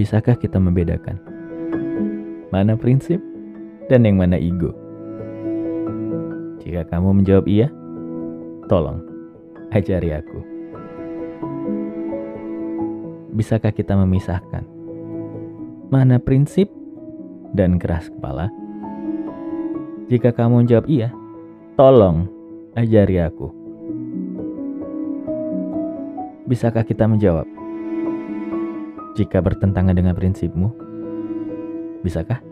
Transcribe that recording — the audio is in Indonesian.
Bisakah kita membedakan mana prinsip dan yang mana ego? Jika kamu menjawab iya, tolong ajari aku. Bisakah kita memisahkan mana prinsip dan keras kepala? Jika kamu menjawab iya, tolong ajari aku. Bisakah kita menjawab jika bertentangan dengan prinsipmu? Bisakah?